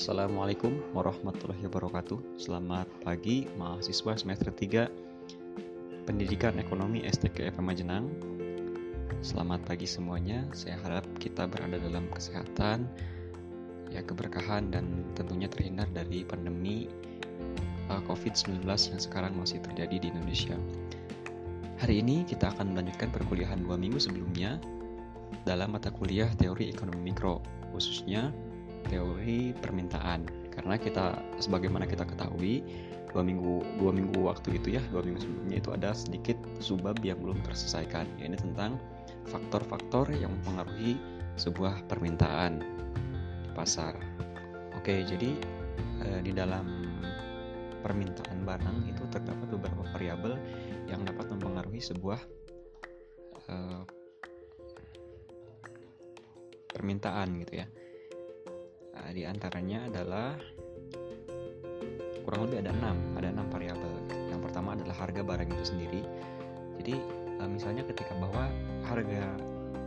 Assalamualaikum warahmatullahi wabarakatuh. Selamat pagi mahasiswa semester 3 Pendidikan Ekonomi STK FMA Jenang Selamat pagi semuanya. Saya harap kita berada dalam kesehatan ya keberkahan dan tentunya terhindar dari pandemi uh, COVID-19 yang sekarang masih terjadi di Indonesia. Hari ini kita akan melanjutkan perkuliahan dua minggu sebelumnya dalam mata kuliah teori ekonomi mikro, khususnya teori permintaan. Karena kita sebagaimana kita ketahui dua minggu dua minggu waktu itu ya dua minggu sebelumnya itu ada sedikit subbab yang belum terselesaikan ini tentang faktor-faktor yang mempengaruhi sebuah permintaan di pasar. Oke jadi eh, di dalam permintaan barang itu terdapat beberapa variabel yang dapat mempengaruhi sebuah eh, permintaan gitu ya Nah, di antaranya adalah kurang lebih ada enam, ada enam variabel. Yang pertama adalah harga barang itu sendiri. Jadi uh, misalnya ketika bahwa harga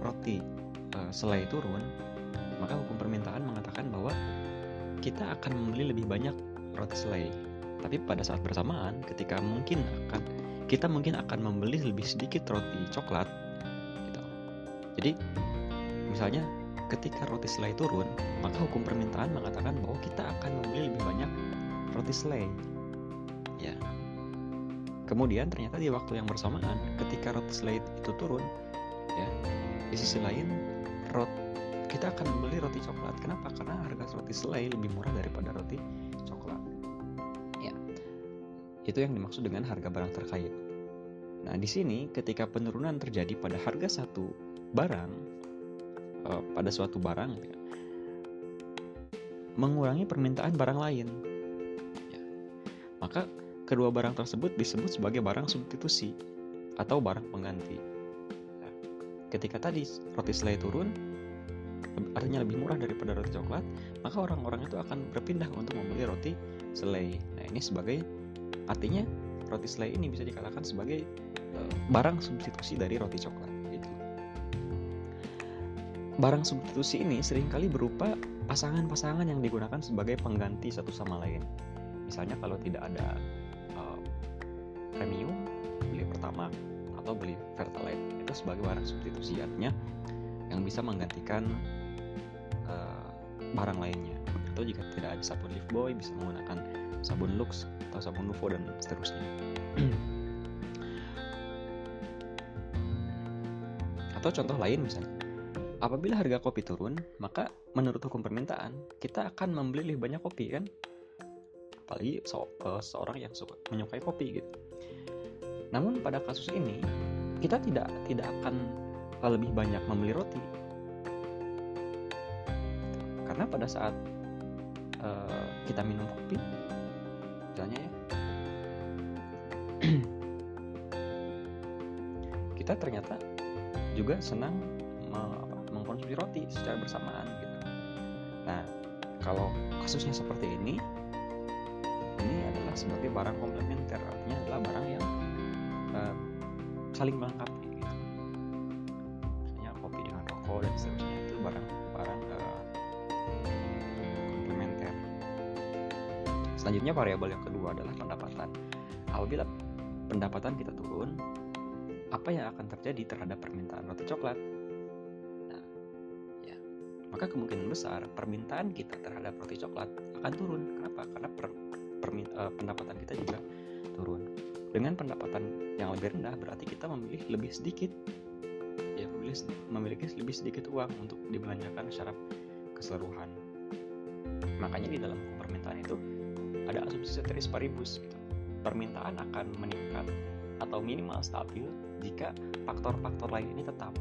roti uh, selai turun, maka hukum permintaan mengatakan bahwa kita akan membeli lebih banyak roti selai. Tapi pada saat bersamaan, ketika mungkin akan kita mungkin akan membeli lebih sedikit roti coklat, gitu. Jadi misalnya ketika roti selai turun, maka hukum permintaan mengatakan bahwa kita akan membeli lebih banyak roti selai. Ya. Kemudian ternyata di waktu yang bersamaan, ketika roti selai itu turun, ya, di sisi lain rot kita akan membeli roti coklat. Kenapa? Karena harga roti selai lebih murah daripada roti coklat. Ya. Itu yang dimaksud dengan harga barang terkait. Nah, di sini ketika penurunan terjadi pada harga satu barang, uh, pada suatu barang ya, mengurangi permintaan barang lain. Ya. maka kedua barang tersebut disebut sebagai barang substitusi atau barang pengganti. Ya. ketika tadi roti selai turun artinya lebih murah daripada roti coklat maka orang-orang itu akan berpindah untuk membeli roti selai. Nah ini sebagai artinya roti selai ini bisa dikatakan sebagai uh, barang substitusi dari roti coklat Barang substitusi ini sering kali berupa pasangan-pasangan yang digunakan sebagai pengganti satu sama lain. Misalnya kalau tidak ada uh, premium, beli pertama atau beli pertalite itu sebagai barang substitusi artinya yang bisa menggantikan uh, barang lainnya. Atau jika tidak ada sabun Boy bisa menggunakan sabun Lux atau sabun Nuvo dan seterusnya. atau contoh lain misalnya apabila harga kopi turun, maka menurut hukum permintaan, kita akan membeli lebih banyak kopi kan? Apalagi so, uh, seorang yang suka menyukai kopi gitu. Namun pada kasus ini, kita tidak tidak akan lebih banyak membeli roti. Karena pada saat uh, kita minum kopi, misalnya ya, kita ternyata juga senang mengkonsumsi roti secara bersamaan gitu. Nah, kalau kasusnya seperti ini, ini adalah sebagai barang komplementer, artinya adalah barang yang uh, saling melengkapi gitu. Misalnya kopi dengan rokok dan seterusnya itu barang-barang uh, komplementer. Selanjutnya variabel yang kedua adalah pendapatan. Apabila pendapatan kita turun, apa yang akan terjadi terhadap permintaan roti coklat? Maka kemungkinan besar permintaan kita terhadap roti coklat akan turun. Kenapa? Karena per, per, uh, eh, pendapatan kita juga turun. Dengan pendapatan yang lebih rendah berarti kita memilih lebih sedikit ya memilih memiliki lebih sedikit uang untuk dibelanjakan secara keseluruhan. Makanya di dalam permintaan itu ada asumsi ceteris paribus gitu. Permintaan akan meningkat atau minimal stabil jika faktor-faktor lain ini tetap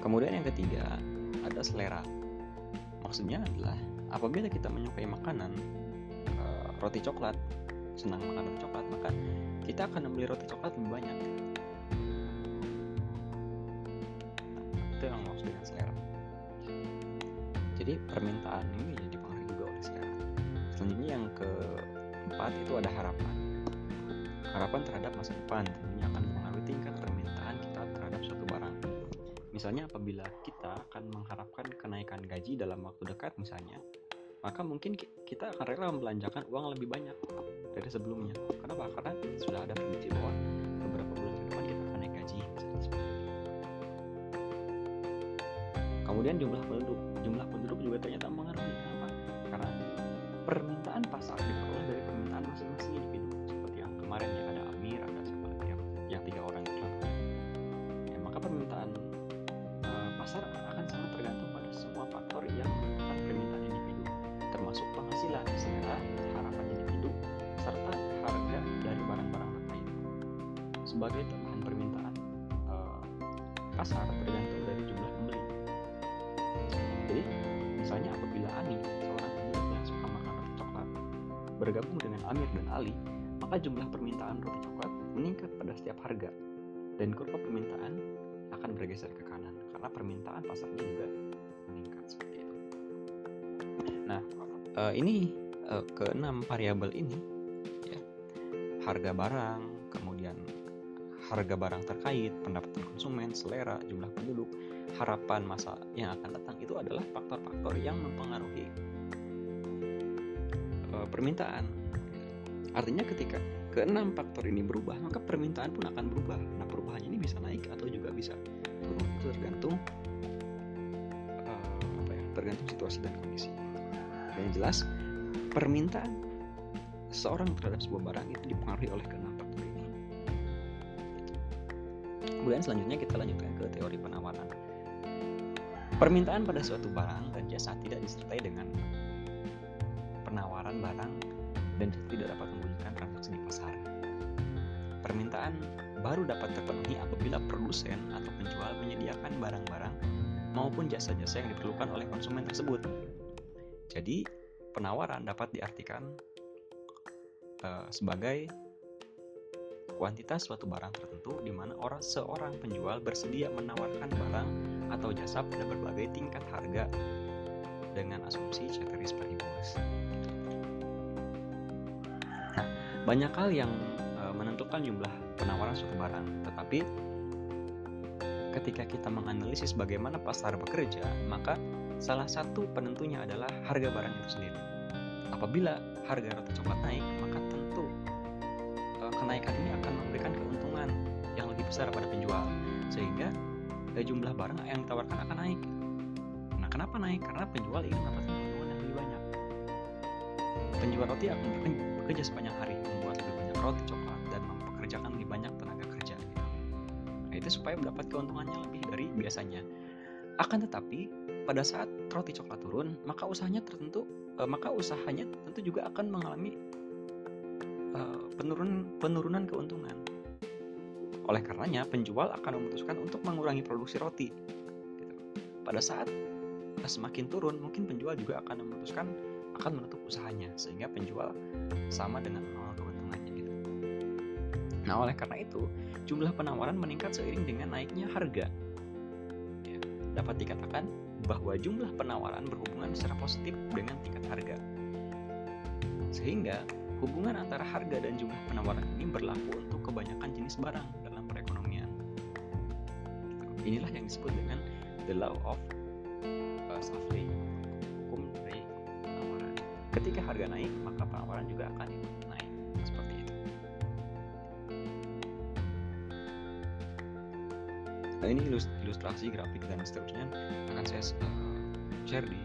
Kemudian yang ketiga ada selera. Maksudnya adalah apabila kita menyukai makanan uh, roti coklat, senang makan roti coklat, maka kita akan membeli roti coklat lebih banyak. Itu yang maksud dengan selera. Jadi permintaan ini jadi dipengaruhi juga oleh selera. Selanjutnya yang keempat itu ada harapan. Harapan terhadap masa depan Misalnya apabila kita akan mengharapkan kenaikan gaji dalam waktu dekat misalnya, maka mungkin kita akan rela membelanjakan uang lebih banyak dari sebelumnya. Kenapa? Karena sudah ada prediksi bahwa beberapa bulan ke depan kita akan naik gaji. Kemudian jumlah penduduk, jumlah penduduk Sebagai tambahan permintaan uh, pasar tergantung dari jumlah pembeli. Jadi, misalnya apabila Ani, seorang penduduk yang suka makan roti coklat, bergabung dengan Amir dan Ali, maka jumlah permintaan roti coklat meningkat pada setiap harga dan kurva permintaan akan bergeser ke kanan karena permintaan pasarnya juga meningkat seperti itu. Nah, uh, ini uh, keenam variabel ini ya harga barang kemudian harga barang terkait pendapatan konsumen selera jumlah penduduk harapan masa yang akan datang itu adalah faktor-faktor yang mempengaruhi uh, permintaan. Artinya ketika keenam faktor ini berubah maka permintaan pun akan berubah. Nah perubahannya ini bisa naik atau juga bisa turun. Itu tergantung uh, apa ya tergantung situasi dan kondisi. Yang jelas permintaan seorang terhadap sebuah barang itu dipengaruhi oleh keenam Kemudian selanjutnya kita lanjutkan ke teori penawaran. Permintaan pada suatu barang dan jasa tidak disertai dengan penawaran barang dan tidak dapat memwujudkan transaksi di pasar. Permintaan baru dapat terpenuhi apabila produsen atau penjual menyediakan barang-barang maupun jasa-jasa yang diperlukan oleh konsumen tersebut. Jadi, penawaran dapat diartikan uh, sebagai kuantitas suatu barang tertentu di mana orang seorang penjual bersedia menawarkan barang atau jasa pada berbagai tingkat harga dengan asumsi ceteris paribus. Nah, banyak hal yang uh, menentukan jumlah penawaran suatu barang, tetapi ketika kita menganalisis bagaimana pasar bekerja, maka salah satu penentunya adalah harga barang itu sendiri. Apabila harga roti coklat naik, maka besar pada penjual, sehingga uh, jumlah barang yang ditawarkan akan naik. Nah, kenapa naik? Karena penjual ingin mendapatkan keuntungan yang lebih banyak. Penjual roti akan bekerja sepanjang hari membuat lebih banyak roti coklat dan mempekerjakan lebih banyak tenaga kerja. Nah, itu supaya mendapat keuntungannya lebih dari biasanya. Akan tetapi pada saat roti coklat turun, maka usahanya tertentu, uh, maka usahanya tentu juga akan mengalami uh, penurunan penurunan keuntungan. Oleh karenanya, penjual akan memutuskan untuk mengurangi produksi roti. Pada saat semakin turun, mungkin penjual juga akan memutuskan akan menutup usahanya, sehingga penjual sama dengan nol keuntungannya gitu. Nah, oleh karena itu, jumlah penawaran meningkat seiring dengan naiknya harga dapat dikatakan bahwa jumlah penawaran berhubungan secara positif dengan tingkat harga. Sehingga hubungan antara harga dan jumlah penawaran ini berlaku untuk kebanyakan jenis barang. Inilah yang disebut dengan the law of uh, supply, hukum dari penawaran. Ketika harga naik, maka penawaran juga akan naik. Seperti itu. Nah ini ilustrasi grafik dan seterusnya akan saya uh, share di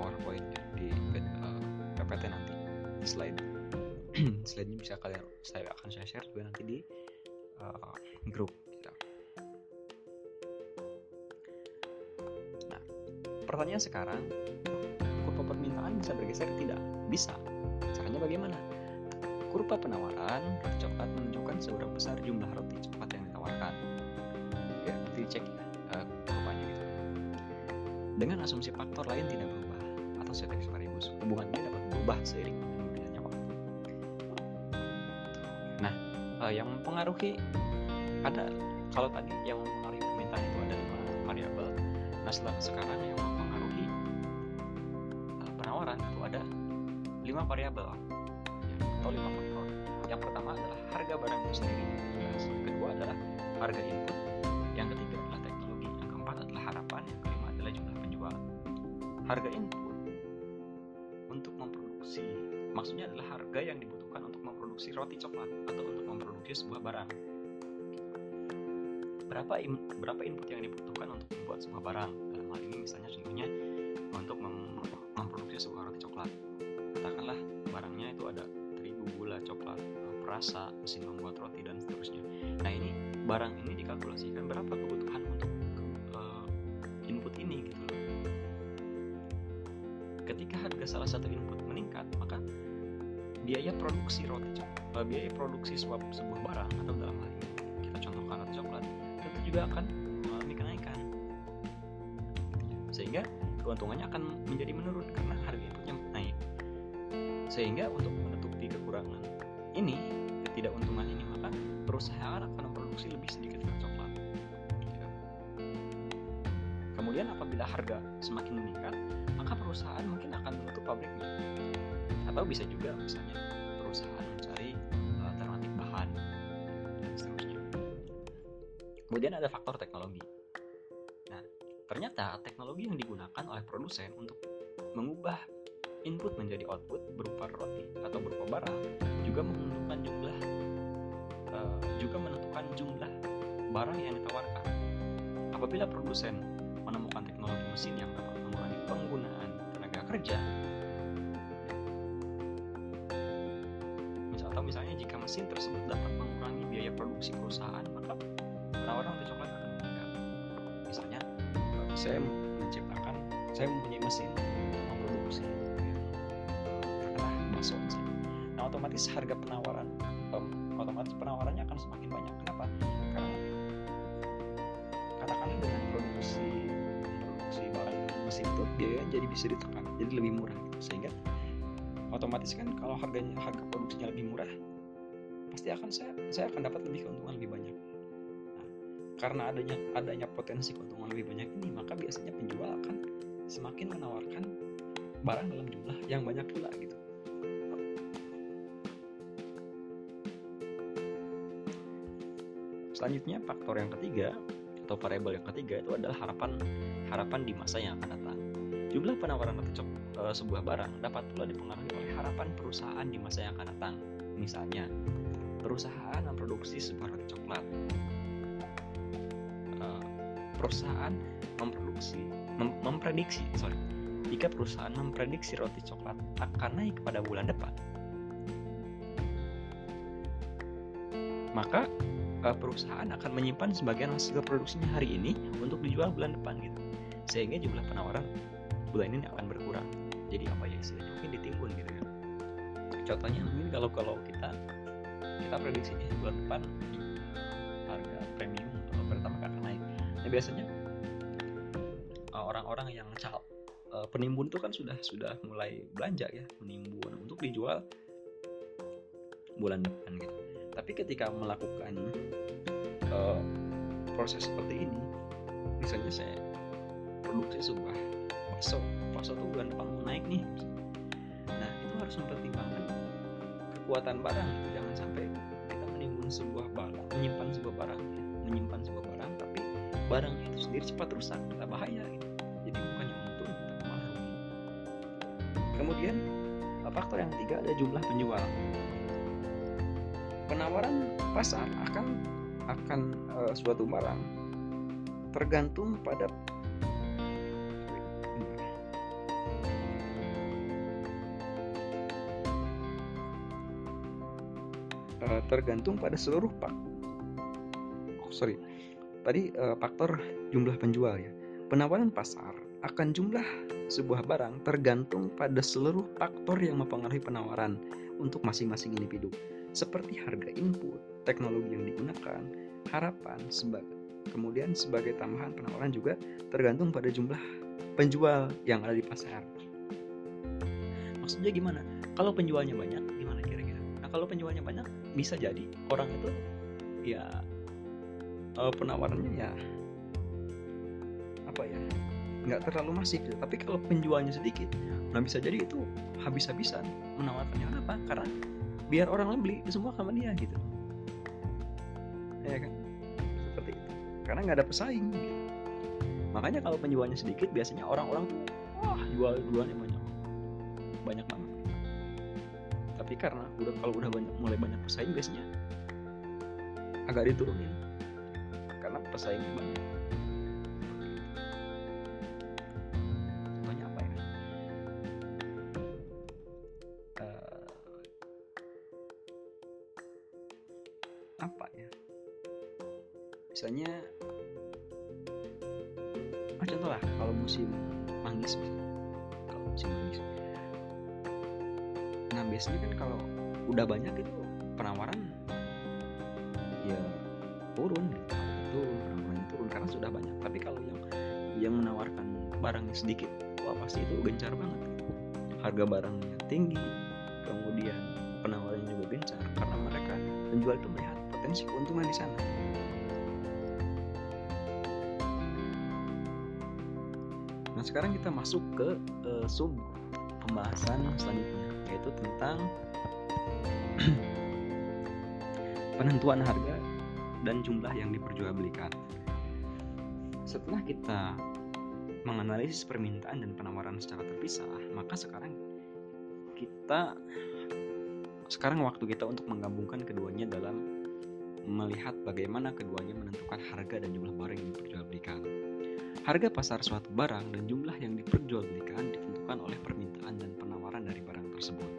PowerPoint di uh, PPT nanti di slide. slide ini bisa kalian saya akan saya share juga nanti di uh, grup pertanyaan sekarang, kurva permintaan bisa bergeser tidak? Bisa. Caranya bagaimana? Kurva penawaran roti coklat menunjukkan seberapa besar jumlah roti coklat yang ditawarkan ya nanti dicek ya uh, kurvanya gitu dengan asumsi faktor lain tidak berubah atau ceteris paribus hubungannya dapat berubah seiring berjalannya waktu nah uh, yang mempengaruhi ada kalau tadi yang mempengaruhi permintaan itu ada lima variabel nah setelah sekarang yang ada lima variabel atau lima faktor. Yang pertama adalah harga barang itu sendiri. Yang kedua adalah harga input. Yang ketiga adalah teknologi. Yang keempat harga input untuk memproduksi maksudnya adalah harga yang dibutuhkan untuk memproduksi roti coklat atau untuk memproduksi sebuah barang. Berapa in, berapa input yang dibutuhkan untuk membuat sebuah barang? Dalam hal ini misalnya contohnya untuk mem, memproduksi sebuah coklat. Katakanlah barangnya itu ada terigu gula coklat perasa mesin membuat roti dan seterusnya. Nah ini barang ini dikalkulasikan berapa kebutuhan untuk uh, input ini gitu loh. Ketika harga salah satu input meningkat maka biaya produksi roti coklat, biaya produksi sebuah, sebuah barang atau dalam hal ini kita contohkan roti coklat tentu juga akan mengalami kenaikan. Sehingga keuntungannya akan menjadi menurun sehingga untuk menutupi kekurangan ini ketidakuntungan ini maka perusahaan akan memproduksi lebih sedikit roti coklat kemudian apabila harga semakin meningkat maka perusahaan mungkin akan menutup pabriknya atau bisa juga misalnya perusahaan mencari uh, alternatif bahan dan seterusnya. Kemudian ada faktor teknologi. Nah, ternyata teknologi yang digunakan oleh produsen untuk mengubah input menjadi output berupa roti atau berupa barang juga menentukan jumlah uh, juga menentukan jumlah barang yang ditawarkan. Apabila produsen menemukan teknologi mesin yang dapat mengurangi penggunaan tenaga kerja misalnya jika mesin tersebut dapat mengurangi biaya produksi perusahaan, maka penawaran untuk coklat akan meningkat. Misalnya, saya menciptakan, saya mempunyai mesin otomatis harga penawaran, um, otomatis penawarannya akan semakin banyak. Kenapa? Karena katakanlah dengan produksi produksi barang mesin itu biaya jadi bisa ditekan, jadi lebih murah gitu. Sehingga otomatis kan kalau harganya harga produksinya lebih murah pasti akan saya saya akan dapat lebih keuntungan lebih banyak nah, karena adanya adanya potensi keuntungan lebih banyak ini maka biasanya penjual akan semakin menawarkan barang dalam jumlah yang banyak pula gitu selanjutnya faktor yang ketiga atau variabel yang ketiga itu adalah harapan harapan di masa yang akan datang jumlah penawaran atau uh, sebuah barang dapat pula dipengaruhi oleh harapan perusahaan di masa yang akan datang. Misalnya, perusahaan memproduksi sebuah roti coklat. Uh, perusahaan memproduksi, mem memprediksi, sorry, jika perusahaan memprediksi roti coklat akan naik pada bulan depan, maka uh, perusahaan akan menyimpan sebagian hasil produksinya hari ini untuk dijual bulan depan gitu, sehingga jumlah penawaran bulan ini akan berkurang. Jadi apa ya istilahnya mungkin ditimbun gitu kan. Contohnya mungkin kalau kalau kita kita prediksinya bulan depan harga premium atau pertama akan naik nah biasanya uh, orang-orang yang cal uh, penimbun itu kan sudah sudah mulai belanja ya menimbun untuk dijual bulan depan gitu tapi ketika melakukan uh, proses seperti ini misalnya saya produksi sebuah bakso bakso tuh bulan depan mau naik nih. Nah itu harus mempertimbangkan kekuatan barang. Jangan sampai kita menimbun sebuah barang menyimpan sebuah barang menyimpan sebuah barang tapi barang itu sendiri cepat rusak kita bahaya. Gitu jadi bukannya untung tapi malah rugi kemudian faktor yang ketiga ada jumlah penjual penawaran pasar akan akan uh, suatu barang. Tergantung pada uh, tergantung pada seluruh pak oh, sorry. Tadi uh, faktor jumlah penjual ya. Penawaran pasar akan jumlah sebuah barang tergantung pada seluruh faktor yang mempengaruhi penawaran untuk masing-masing individu seperti harga input, teknologi yang digunakan, harapan sebagai kemudian sebagai tambahan penawaran juga tergantung pada jumlah penjual yang ada di pasar. Maksudnya gimana? Kalau penjualnya banyak, gimana kira-kira? Nah kalau penjualnya banyak, bisa jadi orang itu ya uh, penawarannya ya apa ya nggak terlalu masif gitu. tapi kalau penjualnya sedikit nah bisa jadi itu habis-habisan menawarkannya kenapa karena biar orang lain beli semua sama dia gitu. Ya kan? Seperti itu. Karena nggak ada pesaing gitu. makanya kalau penjualnya sedikit biasanya orang-orang tuh wah jual duluan yang banyak. Banyak banget. Tapi karena udah kalau udah banyak mulai banyak pesaing biasanya agak diturunin. Karena pesaingnya banyak apa ya? Misalnya ah contoh lah kalau musim manggis kalau musim manggis nah biasanya kan kalau udah banyak itu penawaran ya turun. Gitu harga turun penawarannya turun karena sudah banyak. Tapi kalau yang yang menawarkan barangnya sedikit wah pasti itu gencar banget. Gitu. harga barangnya tinggi kemudian penawarannya juga gencar karena mereka penjual itu melihat potensi keuntungan di sana Nah sekarang kita masuk ke eh, sub pembahasan selanjutnya yaitu tentang penentuan harga dan jumlah yang diperjualbelikan. Setelah kita menganalisis permintaan dan penawaran secara terpisah, maka sekarang kita sekarang waktu kita untuk menggabungkan keduanya dalam melihat bagaimana keduanya menentukan harga dan jumlah barang yang diperjualbelikan. Harga pasar suatu barang dan jumlah yang diperjualbelikan ditentukan oleh permintaan dan penawaran dari barang tersebut.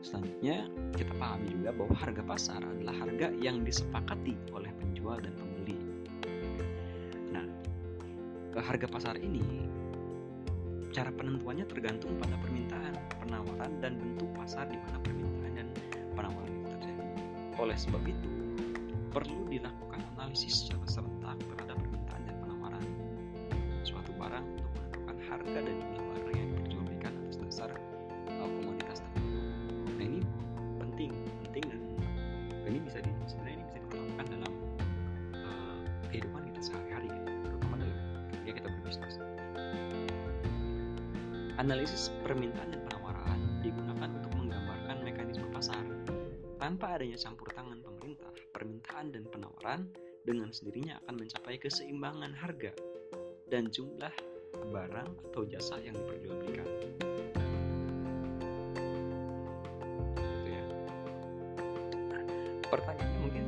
Selanjutnya, kita pahami juga bahwa harga pasar adalah harga yang disepakati oleh penjual dan pembeli. Nah, ke harga pasar ini cara penentuannya tergantung pada permintaan, penawaran dan bentuk pasar di mana permintaan dan penawaran. Oleh sebab itu, perlu dilakukan analisis secara serentak terhadap permintaan dan penawaran suatu barang untuk menentukan harga dan jumlah barang yang diperjualbelikan atas dasar uh, komoditas tertentu. Nah ini penting, penting dan ini bisa di sebenarnya ini bisa diterapkan dalam uh, kehidupan kita sehari-hari, gitu, terutama dalam ketika kita berbisnis. Analisis permintaan Tanpa adanya campur tangan pemerintah, permintaan dan penawaran dengan sendirinya akan mencapai keseimbangan harga dan jumlah barang atau jasa yang diperjualbelikan. Gitu ya. Pertanyaannya mungkin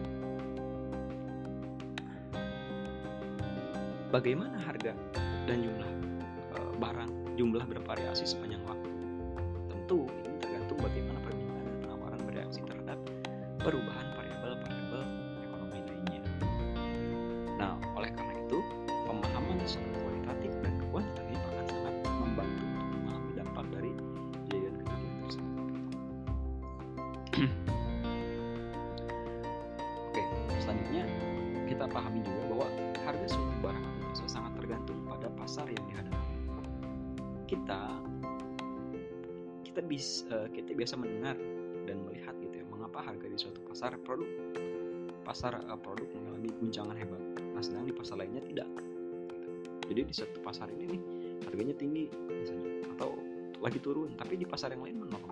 bagaimana harga dan jumlah eh, barang jumlah bervariasi sepanjang waktu? Tentu ini tergantung bagaimana perubahan variabel-variabel ekonomi lainnya. Nah, oleh karena itu, pemahaman secara kualitatif dan kuantitatif akan sangat membantu untuk memahami dampak dari kejadian-kejadian tersebut. Oke, selanjutnya kita pahami juga bahwa harga suatu barang atau sangat tergantung pada pasar yang dihadapi. Kita kita bisa kita biasa mendengar harga di suatu pasar produk pasar eh, produk mengalami guncangan hebat. Nah, sedang di pasar lainnya tidak. Jadi di satu pasar ini nih harganya tinggi misalnya atau lagi turun, tapi di pasar yang lain normal-normal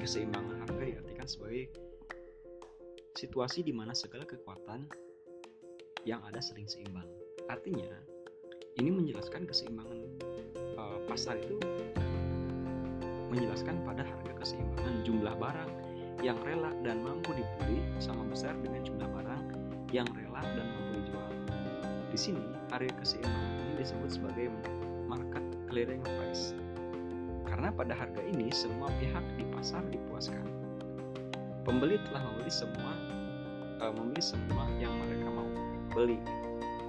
keseimbangan harga diartikan sebagai situasi di mana segala kekuatan yang ada sering seimbang. Artinya, ini menjelaskan keseimbangan uh, pasar itu menjelaskan pada harga keseimbangan jumlah barang yang rela dan mampu dibeli sama besar dengan jumlah barang yang rela dan mampu dijual. Di sini, harga keseimbangan ini disebut sebagai market clearing price. Karena pada harga ini semua pihak di pasar dipuaskan. Pembeli telah membeli semua uh, membeli semua yang mereka mau beli.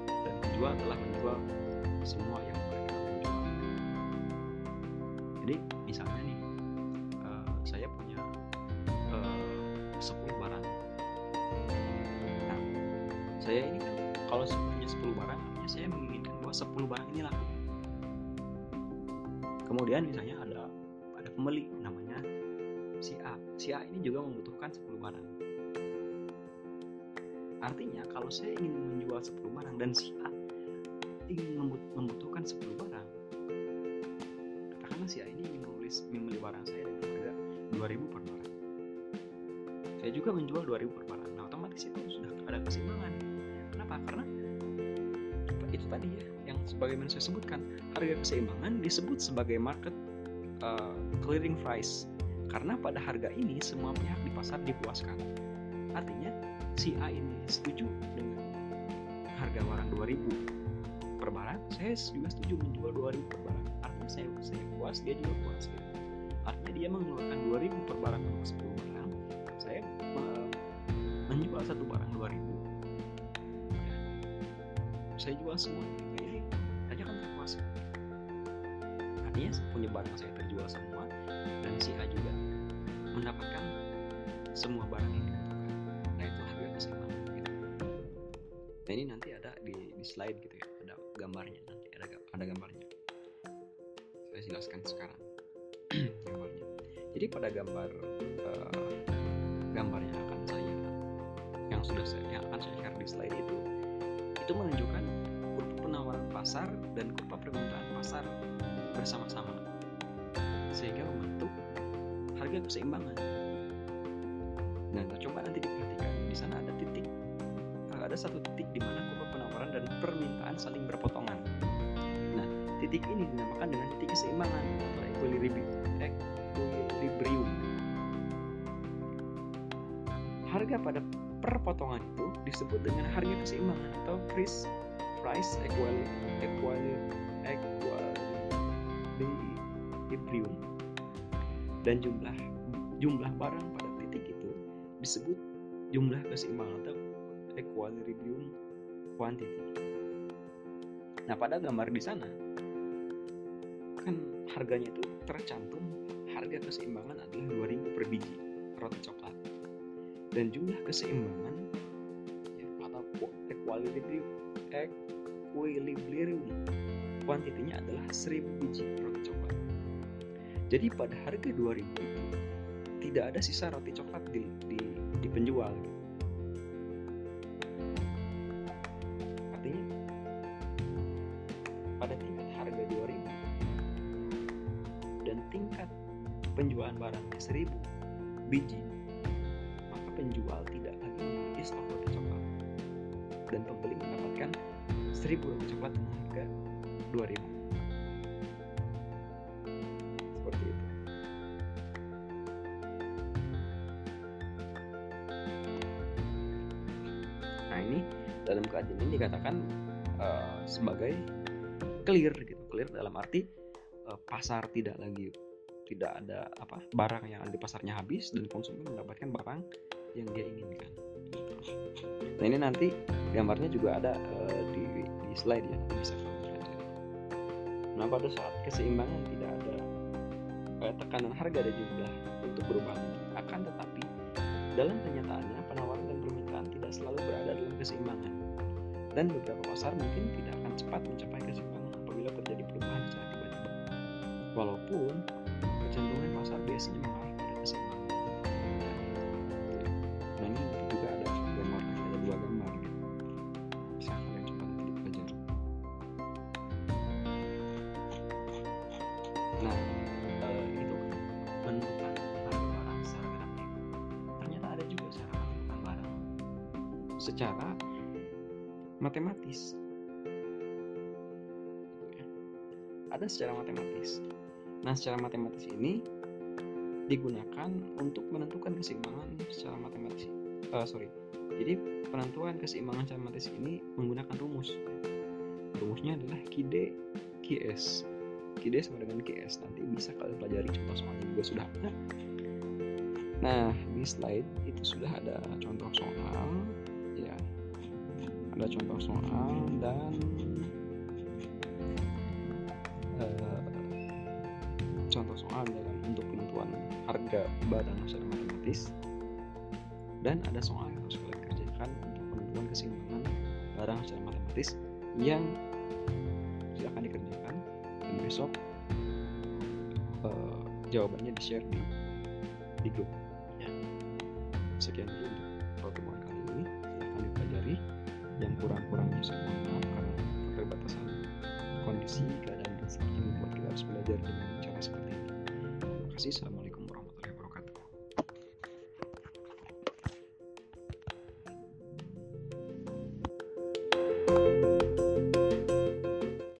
Dan penjual telah menjual semua yang mereka jual. Jadi misalnya nih uh, saya punya uh, 10 barang. Nah saya ini kan kalau punya 10 barang artinya saya menginginkan bahwa 10 barang ini laku kemudian misalnya ada ada pembeli namanya si A. Si A ini juga membutuhkan 10 barang. Artinya kalau saya ingin menjual 10 barang dan si A ingin membutuhkan 10 barang katakanlah si A ini ingin membeli, membeli barang saya dengan harga 2000 per barang. Saya juga menjual 2000 per barang. Nah otomatis itu sudah ada keseimbangan kenapa? Karena itu tadi ya yang sebagaimana saya sebutkan harga keseimbangan disebut sebagai market uh, clearing price karena pada harga ini semua pihak di pasar dipuaskan artinya si A ini setuju dengan harga barang 2000 per barang saya juga setuju menjual 2000 per barang artinya saya saya puas dia juga puas gitu. artinya dia mengeluarkan 2000 per barang untuk 10 barang saya menjual satu barang 2000 ya. saya jual semua gitu. jadi aja kan terpuas artinya punya barang saya terjual semua mendapatkan semua barang yang dibutuhkan nah itu harga keseimbangan gitu nah ini nanti ada di, di slide gitu ya. Gambarnya nanti ada ada gambarnya. Saya jelaskan sekarang gambarnya. Jadi pada gambar uh, gambar yang akan saya yang sudah saya yang akan saya share di slide itu itu menunjukkan kurva penawaran pasar dan kurva permintaan pasar bersama-sama. Sehingga membentuk harga keseimbangan nah coba nanti diperhatikan di sana ada titik eh, ada satu titik di mana kurva penawaran dan permintaan saling berpotongan. Nah, titik ini dinamakan dengan titik keseimbangan atau equilibrium. Harga pada perpotongan itu disebut dengan harga keseimbangan atau price price equilibrium. Dan jumlah jumlah barang pada titik itu disebut jumlah keseimbangan atau equilibrium quantity. Nah, pada gambar di sana kan harganya itu tercantum harga keseimbangan adalah 2000 per biji roti coklat. Dan jumlah keseimbangan ya, atau equilibrium equilibrium kuantitinya adalah 1000 biji roti coklat. Jadi pada harga 2000 itu tidak ada sisa roti coklat di, di, di penjual gitu. penjualan barangnya 1000 biji, maka penjual tidak lagi memiliki stok roti coklat dan pembeli mendapatkan 1000 roti coklat dengan harga 2000. Dalam kajian ini dikatakan uh, sebagai clear gitu, clear dalam arti uh, pasar tidak lagi tidak ada apa barang yang ada di pasarnya habis dan konsumen mendapatkan barang yang dia inginkan. Nah ini nanti gambarnya juga ada uh, di, di slide ya bisa Nah pada saat keseimbangan tidak ada uh, tekanan harga dan jumlah untuk berubah akan tetapi dalam kenyataannya penawaran dan permintaan tidak selalu berada keseimbangan dan beberapa pasar mungkin tidak akan cepat mencapai keseimbangan apabila terjadi perubahan secara tiba-tiba. Walaupun kecenderungan pasar biasanya mengarah secara matematis. Ada secara matematis Nah, secara matematis ini digunakan untuk menentukan keseimbangan secara matematis. Uh, sorry. Jadi penentuan keseimbangan secara matematis ini menggunakan rumus. Rumusnya adalah KD QS. KD sama dengan QS. Nanti bisa kalian pelajari contoh soalnya juga sudah ada. Nah, di slide itu sudah ada contoh soal. Ada ada contoh soal dan contoh soal dalam untuk penentuan harga barang secara matematis dan ada soal yang harus kalian kerjakan untuk penentuan keseimbangan barang secara matematis yang silahkan dikerjakan. Dan besok uh, jawabannya di share di di grup. Ya. sekian dulu belajar dengan cara seperti ini. Terima kasih. Assalamualaikum